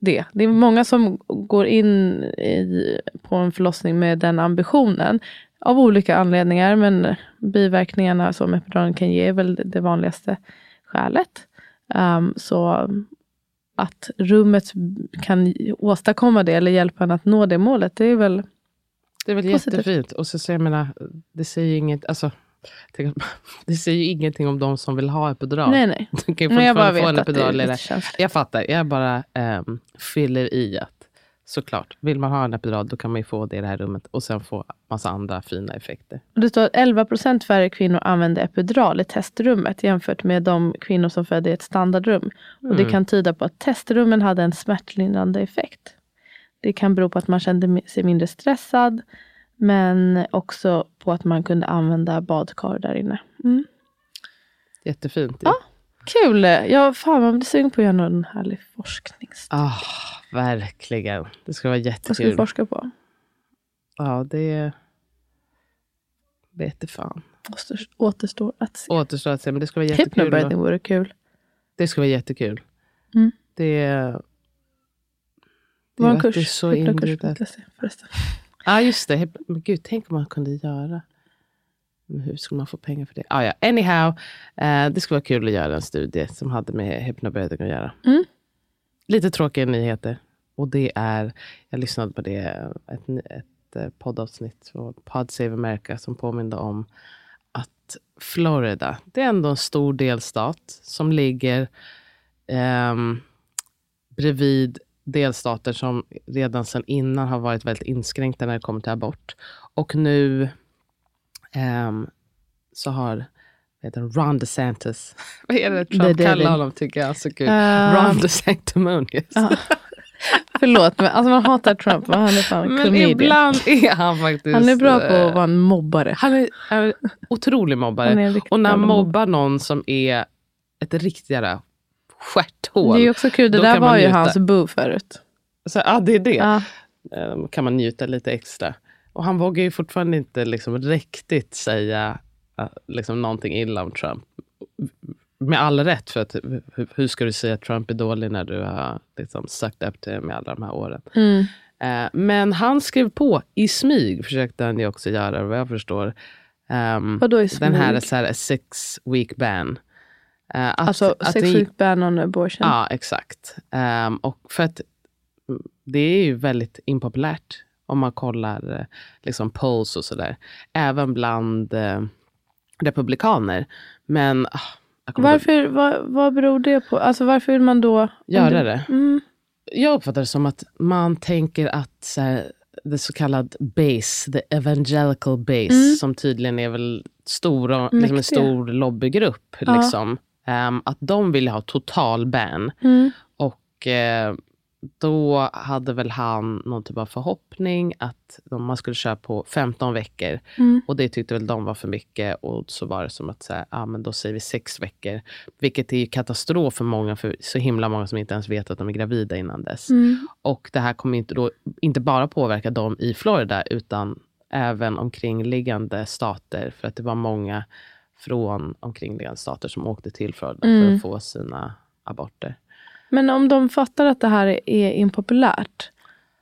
det. Det är många som går in i, på en förlossning med den ambitionen. Av olika anledningar. Men biverkningarna som epiduralen kan ge är väl det vanligaste skälet. Um, så att rummet kan åstadkomma det eller hjälpa en att nå det målet, det är väl Det är väl Positivt. jättefint. Och så, så jag menar, det säger inget, alltså, det säger ju ingenting om de som vill ha epidural. Nej, nej. Du kan ju Men jag bara fortfarande få en det epidural. Jag fattar, jag bara um, fyller i att såklart. Vill man ha en epidural då kan man få det i det här rummet och sen få massa andra fina effekter. Det står att 11 procent färre kvinnor använde epidural i testrummet jämfört med de kvinnor som födde i ett standardrum. Och det kan tyda på att testrummen hade en smärtlindrande effekt. Det kan bero på att man kände sig mindre stressad men också på att man kunde använda badkar där inne. Mm. Jättefint. Ja. Kul! Ja, fan man blir sugen på att göra någon härlig forskning. Ah, verkligen. Det ska vara jättekul. Vad ska vi forska på? Ja, det vete fan. Återstår, att se. Återstår att se, men det ska vara jättekul. Hypnobirthing vore kul. Det ska vara jättekul. Mm. Det, det Vår kurs, hypnokurs.se förresten. Ja, ah, just det. Men gud, tänk om man kunde göra. Hur skulle man få pengar för det? Ah, ja. Anyhow, eh, det skulle vara kul att göra en studie som hade med hypnobirthing att göra. Mm. Lite tråkiga nyheter. Och det är, jag lyssnade på det, ett, ett eh, poddavsnitt på Pod Save America som påminde om att Florida, det är ändå en stor delstat som ligger ehm, bredvid delstater som redan sedan innan har varit väldigt inskränkta när det kommer till abort. Och nu ehm, så har han, Ron DeSantis, vad är det Trump Det det kallar vi- honom tycker jag så kul. Ehm, Ron DeSanctimonious. Ja. Förlåt, men alltså man hatar Trump. Men han är fan en Men comedian. ibland är han faktiskt... Han är bra på eh, att vara en mobbare. Han är, är otrolig mobbare. Han är en riktigt och när han mobbar någon som är ett riktigare stjärthål. Det är också kul. Det där var ju hans boo förut. Så, ja, det är det. Ja. Eh, kan man njuta lite extra. Och han vågar ju fortfarande inte liksom riktigt säga eh, liksom någonting illa om Trump. Med all rätt, för att hur, ska du säga att Trump är dålig när du har liksom sucked up till med alla de här åren? Mm. Eh, men han skrev på i smyg, försökte han ju också göra vad jag förstår. Um, Vadå i Den här, smyg? så här six week ban. Att, Alltså att sex det- week ban on abortion. Ja, exakt. Ehm, och för att mm, det är ju väldigt impopulärt om man kollar eh, liksom polls och sådär. Även bland eh, republikaner. Men ah, Varför, vad, vad beror det på? Alltså varför vill man då... göra det. Mm. Jag uppfattar det som att man tänker att så här, det så kallad base, the evangelical base, Mm. som tydligen är väl stora, liksom en stor lobbygrupp, Ja. liksom, ehm, att de vill ha total ban. Mm. Och eh, då hade väl han någon typ av förhoppning att de, man skulle köra på 15 veckor. Mm. Och det tyckte väl de var för mycket. Och så var det som att säga, ah, men då säger vi sex veckor. Vilket är katastrof för många, för så himla många som inte ens vet att de är gravida innan dess. Mm. Och det här kommer inte, då, inte bara påverka dem i Florida, utan även omkringliggande stater. För att det var många från omkringliggande stater som åkte till Florida för Mm. att få sina aborter. Men om de fattar att det här är impopulärt.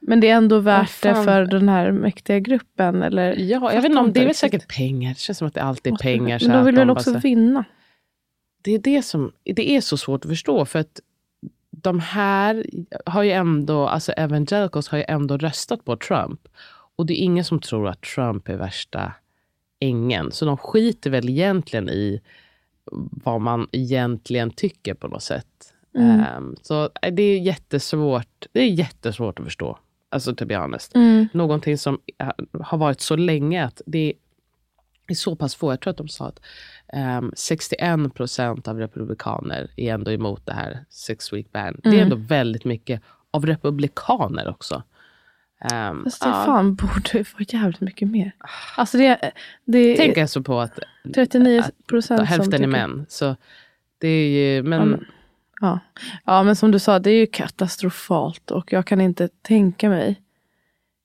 Men det är ändå värt det för den här mäktiga gruppen. Eller? Ja, jag vet inte om det är väl säkert pengar. Det känns som att det alltid är pengar. Men de vill väl bara också så- vinna? det är det som det är så svårt att förstå. För att de här har ju ändå, alltså evangelicals har ju ändå röstat på Trump. Och det är ingen som tror att Trump är värsta ängen. Så de skiter väl egentligen i vad man egentligen tycker på något sätt. Mm. Ehm, så eh, det är jättesvårt. Det är jättesvårt att förstå. Alltså to be honest. Mm. Någonting som eh, har varit så länge att det är så pass få. Jag tror att de sa att ehm, 61 procent av republikaner är ändå emot det här six week ban. Det är Mm. ändå väldigt mycket av republikaner också. Um, Fast det fan borde få jävligt mycket mer. Alltså det, det Tänk är alltså på att 39 procent som hälften är tycker- män. Så det är ju, men, Ja, men- Ja. ja, men som du sa, det är ju katastrofalt. Och jag kan inte tänka mig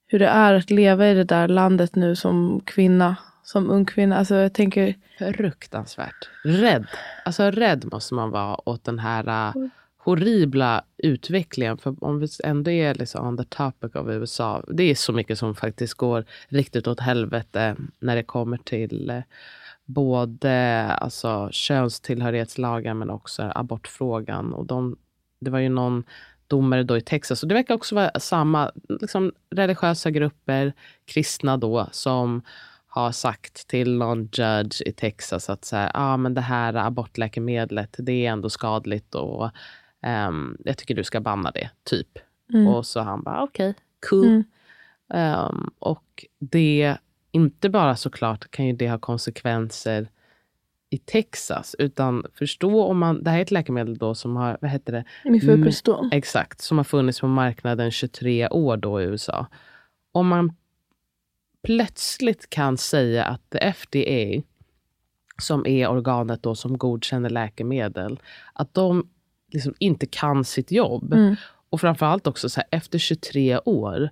hur det är att leva i det där landet nu som kvinna. Som ung kvinna. Alltså jag tänker, fruktansvärt. Rädd. Alltså rädd måste man vara åt den här uh, horribla utvecklingen. För om vi ändå är liksom on the topic av USA. Det är så mycket som faktiskt går riktigt åt helvete när det kommer till eh, både alltså, könstillhörighetslagar men också abortfrågan. Och de, det var ju någon domare då i Texas. Och det verkar också vara samma liksom, religiösa grupper, kristna då, som har sagt till någon judge i Texas att så här, ah, men det här abortläkemedlet, det är ändå skadligt och ehm, jag tycker du ska banna det, typ. Mm. Och så han bara, okej, coup. Mm. Um, och det, inte bara såklart kan ju det ha konsekvenser i Texas, utan förstå om man, det här är ett läkemedel då som har, vad heter det? Mifepriston. Exakt, som har funnits på marknaden 23 år då i USA. Om man plötsligt kan säga att FDA, som är organet då som godkänner läkemedel, att de liksom inte kan sitt jobb. Mm. Och framförallt också så här, efter 23 år,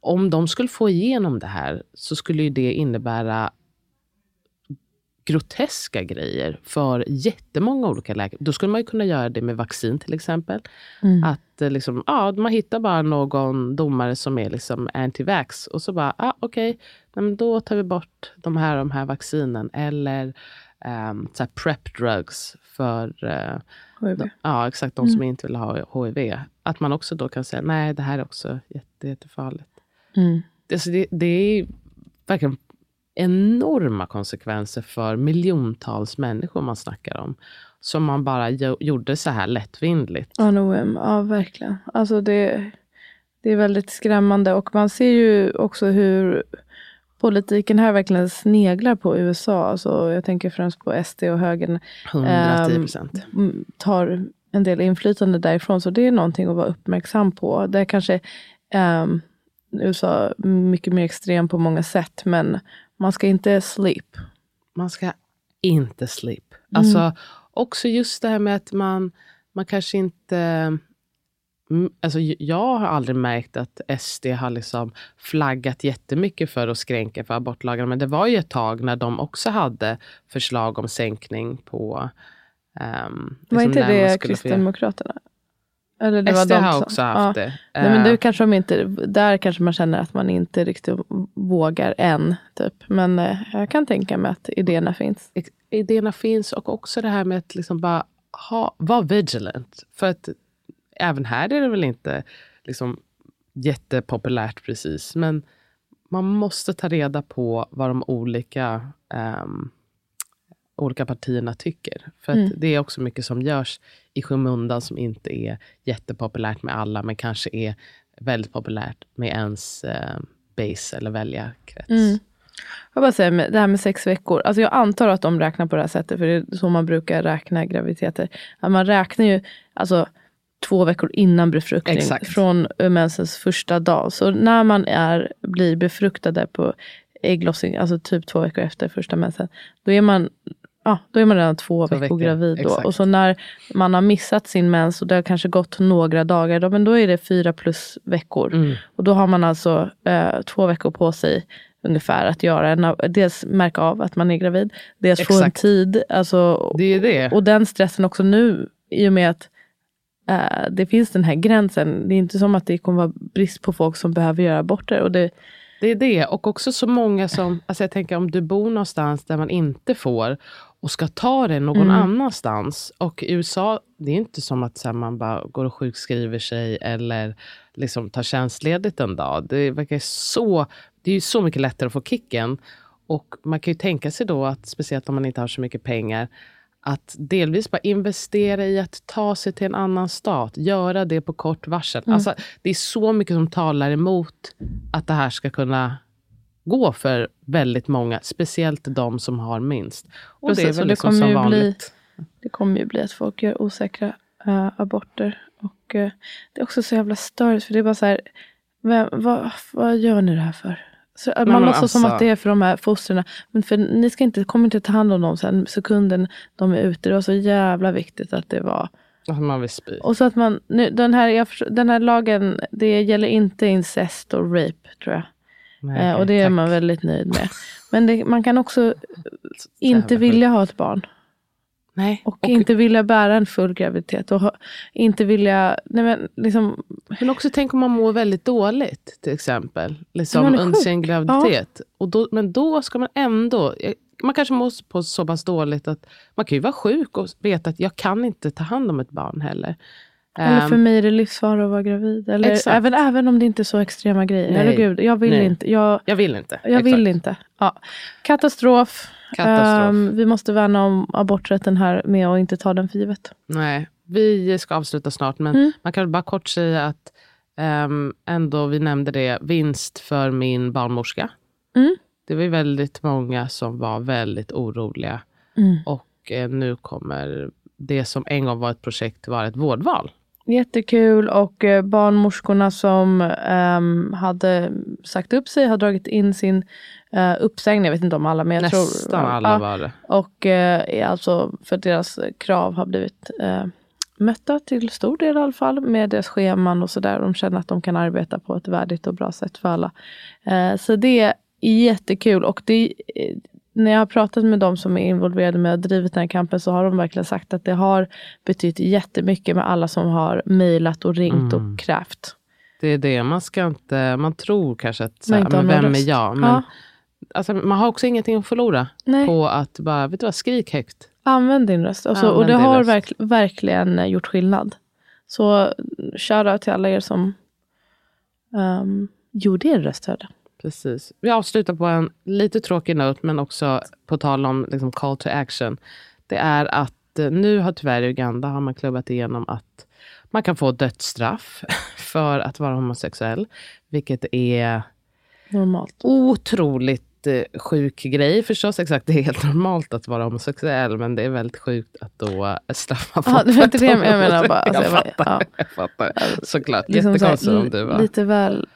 om de skulle få igenom det här så skulle det innebära groteska grejer för jättemånga olika läkare. Då skulle man kunna göra det med vaccin till exempel. Mm. Att eh, liksom, ja, man hittar bara någon domare som är liksom anti-vax och så bara, ah, okej, okay, då tar vi bort de här de här vaccinen. Eller um, så prep drugs för uh. De, ja, exakt, de mm. som inte vill ha HIV. Att man också då kan säga, nej det här är också jätte, jättefarligt. Mm. Det, det, det är verkligen enorma konsekvenser för miljontals människor man snackar om. Som man bara gjorde så här lättvindligt. Ja, ja verkligen. Alltså det, det är väldigt skrämmande och man ser ju också hur politiken här verkligen sneglar på USA. Alltså, jag tänker främst på SD och högern. 110 Eh, tar en del inflytande därifrån. Så det är någonting att vara uppmärksam på. Det är kanske eh, USA mycket mer extrem på många sätt. Men man ska inte sleep. Man ska inte sleep. Mm. Alltså, också just det här med att man, man kanske inte... Mm, alltså, jag har aldrig märkt att SD har liksom flaggat jättemycket för att skränka för abortlagarna. Men det var ju ett tag när de också hade förslag om sänkning på... Um, var inte det Kristdemokraterna? Eller det SD har också haft ja. det. Nej, men det eh. kanske de inte, där kanske man känner att man inte riktigt vågar än. Typ. Men eh, jag kan tänka mig att idéerna finns. Idéerna finns och också det här med att liksom bara ha, vara vigilant. För att även här är det väl inte liksom jättepopulärt precis. Men man måste ta reda på vad de olika um, olika partierna tycker. För mm. det är också mycket som görs i skymundan som inte är jättepopulärt med alla, men kanske är väldigt populärt med ens eh, base eller väljarkrets. Mm. Jag bara säga, det här med sex veckor. Alltså jag antar att de räknar på det här sättet, för det är så man brukar räkna graviditeter. Att man räknar ju alltså, två veckor innan befruktning, Exakt. från mensens första dag. Så när man är, blir befruktade på ägglossning, alltså typ två veckor efter första mensen, då är man ja, då är man redan två, två veckor, veckor, gravid. Då. Och så när man har missat sin mens och det har kanske gått några dagar, då, men då är det fyra plus veckor. Mm. Och då har man alltså eh, två veckor på sig ungefär att göra en, dels märka av att man är gravid, dels Exakt. få en tid. Alltså, det är det. Och den stressen också nu, i och med att eh, det finns den här gränsen. Det är inte som att det kommer vara brist på folk som behöver göra aborter. Och det, det är det. Och också så många som, alltså jag tänker om du bor någonstans där man inte får och ska ta det någon mm. annanstans. Och i USA, det är inte som att här, man bara går och sjukskriver sig eller liksom tar tjänstledigt en dag. Det verkar så, det är ju så mycket lättare att få kicken. Och man kan ju tänka sig då att, speciellt om man inte har så mycket pengar, att delvis bara investera i att ta sig till en annan stat. Göra det på kort varsel. Mm. Alltså, det är så mycket som talar emot att det här ska kunna gå för väldigt många, speciellt de som har minst. Och Precis, det är väl det liksom som vanligt. Bli, det kommer ju bli att folk gör osäkra äh, aborter. Och äh, Det är också så jävla störigt, för det är bara så här, vem, vad, vad gör ni det här för? Så, man men, låtsas alltså, som att det är för de här fostren. Men för ni ska inte, kommer inte ta hand om dem sen sekunden de är ute. Det var så jävla viktigt att det var man vill spy. Och så att man, nu, den, här, jag, den här lagen, det gäller inte incest och rape tror jag. Nej, eh, och det är tack. man väldigt nöjd med. Men det, man kan också inte vilja ha ett barn. Nej. Och, och, inte vilja bära en full graviditet. Och inte vilja... Nej men, liksom, men också tänk om man mår väldigt dåligt till exempel. Liksom, under sin graviditet. Ja. Och då, men då ska man ändå... Man kanske mår på så pass dåligt att man kan ju vara sjuk och veta att jag kan inte ta hand om ett barn heller. Eller för ehm. mig är det livsfara att vara gravid. Eller även, även om det inte är så extrema grejer. Nej. Herregud, jag vill Nej. inte. Jag, jag vill inte. Jag vill inte. Ja. Katastrof. Katastrof. Um, vi måste värna om aborträtten här med att inte ta den för givet. Nej, vi ska avsluta snart. Men mm. man kan bara kort säga att um, ändå, vi nämnde det, vinst för min barnmorska. Mm. Det var väldigt många som var väldigt oroliga. Mm. Och eh, nu kommer det som en gång var ett projekt vara ett vårdval. Jättekul och eh, barnmorskorna som ehm, hade sagt upp sig har dragit in sin uh, uppsägning. Jag vet inte om alla men jag Nästan tror, alla ja, var det. Och är alltså för att deras krav har blivit eh, mötta till stor del i alla fall med deras scheman och sådär. De känner att de kan arbeta på ett värdigt och bra sätt för alla. Eh, så det är jättekul och det, när jag har pratat med de som är involverade med att drivit den här kampen så har de verkligen sagt att det har betytt jättemycket med alla som har mejlat och ringt Mm. och krävt. Det är det, man ska inte, man tror kanske att, så här, men vem är röst. jag? Men Ja. alltså, man har också ingenting att förlora Nej. på att bara, vet du vad, skrik högt. Använd din röst. Och, så, och Använd det har verk, verkligen gjort skillnad. Så shoutout till alla er som um, gjorde er röst hörd. Precis. Vi avslutar på en lite tråkig not, men också på tal om liksom, call to action. Det är att eh, nu har tyvärr i Uganda har man klubbat igenom att man kan få dödsstraff för att vara homosexuell. Vilket är Normalt. otroligt eh, sjuk grej förstås. Exakt, det är helt normalt att vara homosexuell, men det är väldigt sjukt att då straffa Ja, folk det var inte det de jag menar bara. Alltså, jag, jag fattar, ja. jag fattar. Såklart. Liksom så här, Jättekonstigt om du var... Lite väl...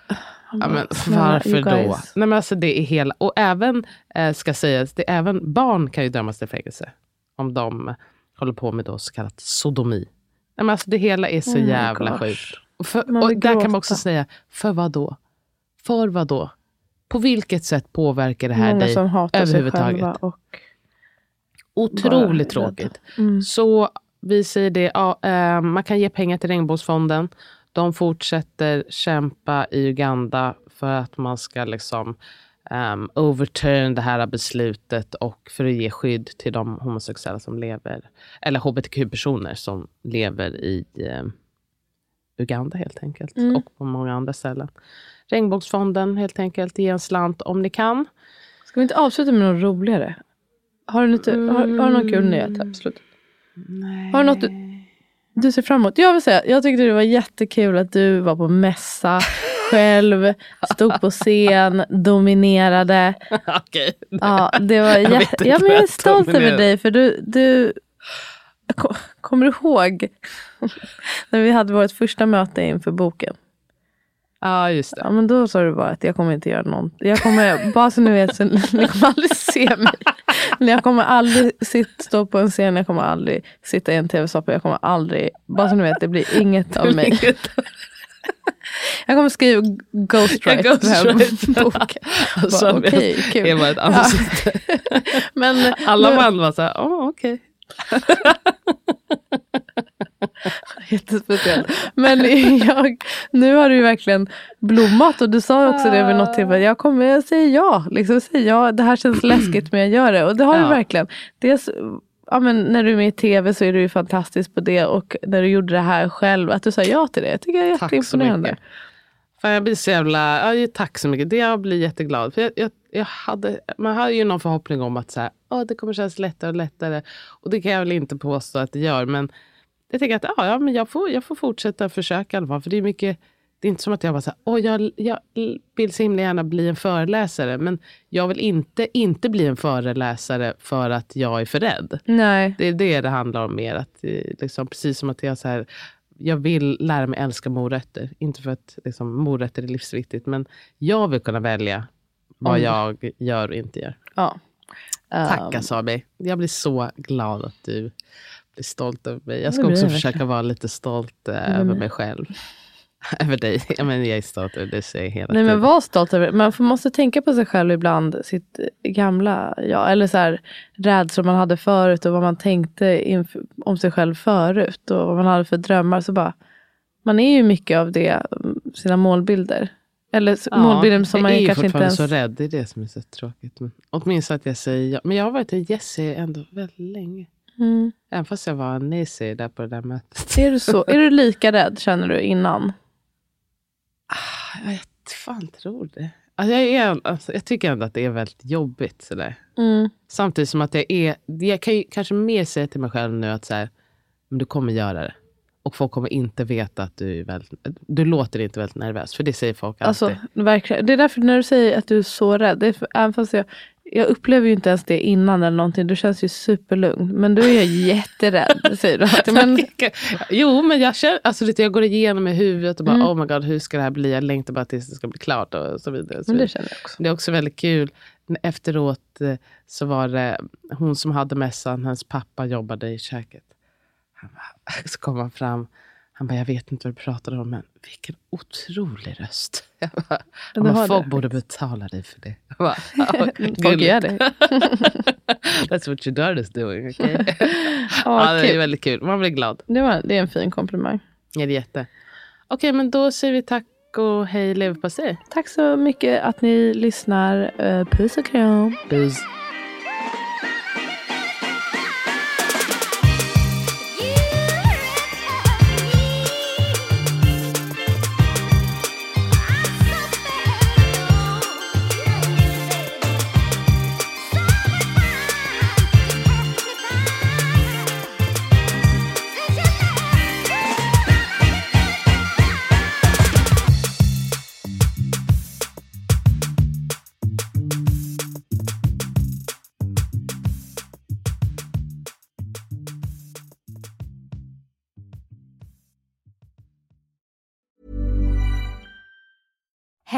Ja, men varför då? Nej, men alltså det är hela, och även, eh, ska sägas, det även barn kan ju dömas till fängelse. Om de håller på med då så kallat sodomi. Nej, men alltså det hela är så Oh jävla sjukt. Och, för, och där kan man gråta. också säga, för vad då? För vad då? På vilket sätt påverkar det här Många dig som hatar sig överhuvudtaget? själva. Och Otroligt tråkigt. Mm. Så vi säger det, ja, eh, man kan ge pengar till Regnbågsfonden. De fortsätter kämpa i Uganda för att man ska liksom um, overturn det här beslutet och för att ge skydd till de homosexuella som lever, eller hbtq-personer som lever i eh, Uganda helt enkelt. Mm. Och på många andra ställen. Regnbågsfonden helt enkelt, ge en slant om ni kan. Ska vi inte avsluta med något roligare? Har du, lite, har, har du någon kul nyhet på slutet? Nej. Har du något du, du ser fram emot? Jag vill säga, jag tyckte det var jättekul att du var på mässa själv, stod på scen, dominerade. Okej. Ja, det var Jag ja, men jag är stolt över dig för du, du Ko- Kommer du ihåg när vi hade vårt första möte inför boken? Ja, just det. Ja, men då sa du bara att jag kommer inte göra någonting. Jag kommer, bara så ni vet, så ni kommer aldrig se mig. Jag kommer aldrig sitta, stå på en scen, jag kommer aldrig sitta i en tv-soffa, jag kommer aldrig, bara så ni vet, det blir inget av mig. Jag kommer skriva ghostwrite Ja, den här boken. Alltså, Bara, kul. Men Alla man var så här, åh okej. Jättespeciellt. Men jag, nu har du ju verkligen blommat och du sa också det vid något tillfälle. Jag kommer, jag säger ja. Liksom, jag säger ja. Det här känns läskigt men jag gör det. Och det har du Ja. verkligen. Dels, ja, men när du är med i tv så är du ju fantastisk på det. Och när du gjorde det här själv, att du sa ja till det. Jag tycker det är Tack så jätteimponerande. mycket. Fan, jag blir så jävla, ja, tack så mycket. Det jag blir jätteglad. För jag, jag, jag hade, man hade ju någon förhoppning om att så här, åh, det kommer kännas lättare och lättare. Och det kan jag väl inte påstå att det gör. Men jag tänker att ja, ja, men jag, får, jag får fortsätta försöka i alla fall. För det är mycket, det är inte som att jag bara så här, åh, jag, jag vill så himla gärna bli en föreläsare. Men jag vill inte inte bli en föreläsare för att jag är för rädd. Nej. Det är det det handlar om mer. Att, eh, liksom, precis som att jag, så här, jag vill lära mig älska morötter. Inte för att liksom, morötter är livsviktigt, men jag vill kunna välja vad Om- jag gör och inte gör. Ja. Tack Um, Asabi. Jag blir så glad att du blir stolt över mig. Jag ska också försöka vara lite stolt eh, men- över mig själv. över dig. Ja, men jag är stolt över dig, säger hela Nej tiden. men var stolt över. Man måste tänka på sig själv ibland, sitt gamla jag. Eller så här, rädslor man hade förut och vad man tänkte om sig själv förut. Och vad man hade för drömmar. Så bara, man är ju mycket av det, mm, sina målbilder. Eller s- målbilder som man jag är ju kanske inte fortfarande ens... så rädd. Det är det som är så tråkigt. Men, åtminstone att jag säger ja. Men jag har varit en Jessie ändå väldigt länge. Mm. Även fast jag var en nej där på det där mötet. Är, du så, är du lika rädd känner du innan? Ah, Jag fan tror det. Alltså jag, är, alltså jag tycker ändå att det är väldigt jobbigt. Sådär. Mm. Samtidigt som att jag är... Jag kan ju kanske mer säga till mig själv nu att så här, men du kommer göra det. Och folk kommer inte veta att du är väldigt, du låter inte väldigt nervös. För det säger folk alltid. Alltså, verkligen. Det är därför när du säger att du är så rädd. Det är för, även fast jag, jag upplever ju inte ens det innan eller någonting. Du känns ju superlugn. Men du är jätterädd, säger du alltid. Men... jo, men jag, känner, alltså, jag går igenom i huvudet och bara, mm. oh my god, hur ska det här bli? Jag längtar bara tills det ska bli klart. Och så vidare. Så men det känner jag också. Det är också väldigt kul. Efteråt eh, så var det hon som hade mässan, hennes pappa jobbade i köket. Så kom han fram. Han bara, jag vet inte vad du pratar om, men vilken otrolig röst. Jag bara, bara, folk borde betala dig för det. bara, folk gör det. That's what your daughter's doing. Okay? oh, ja, det är väldigt kul. Man blir glad. Det, var, det är en fin komplimang. Ja, det är jätte. Okej, men då säger vi tack och hej leverpastej. Tack så mycket att ni lyssnar. Uh, puss och kram. Puss.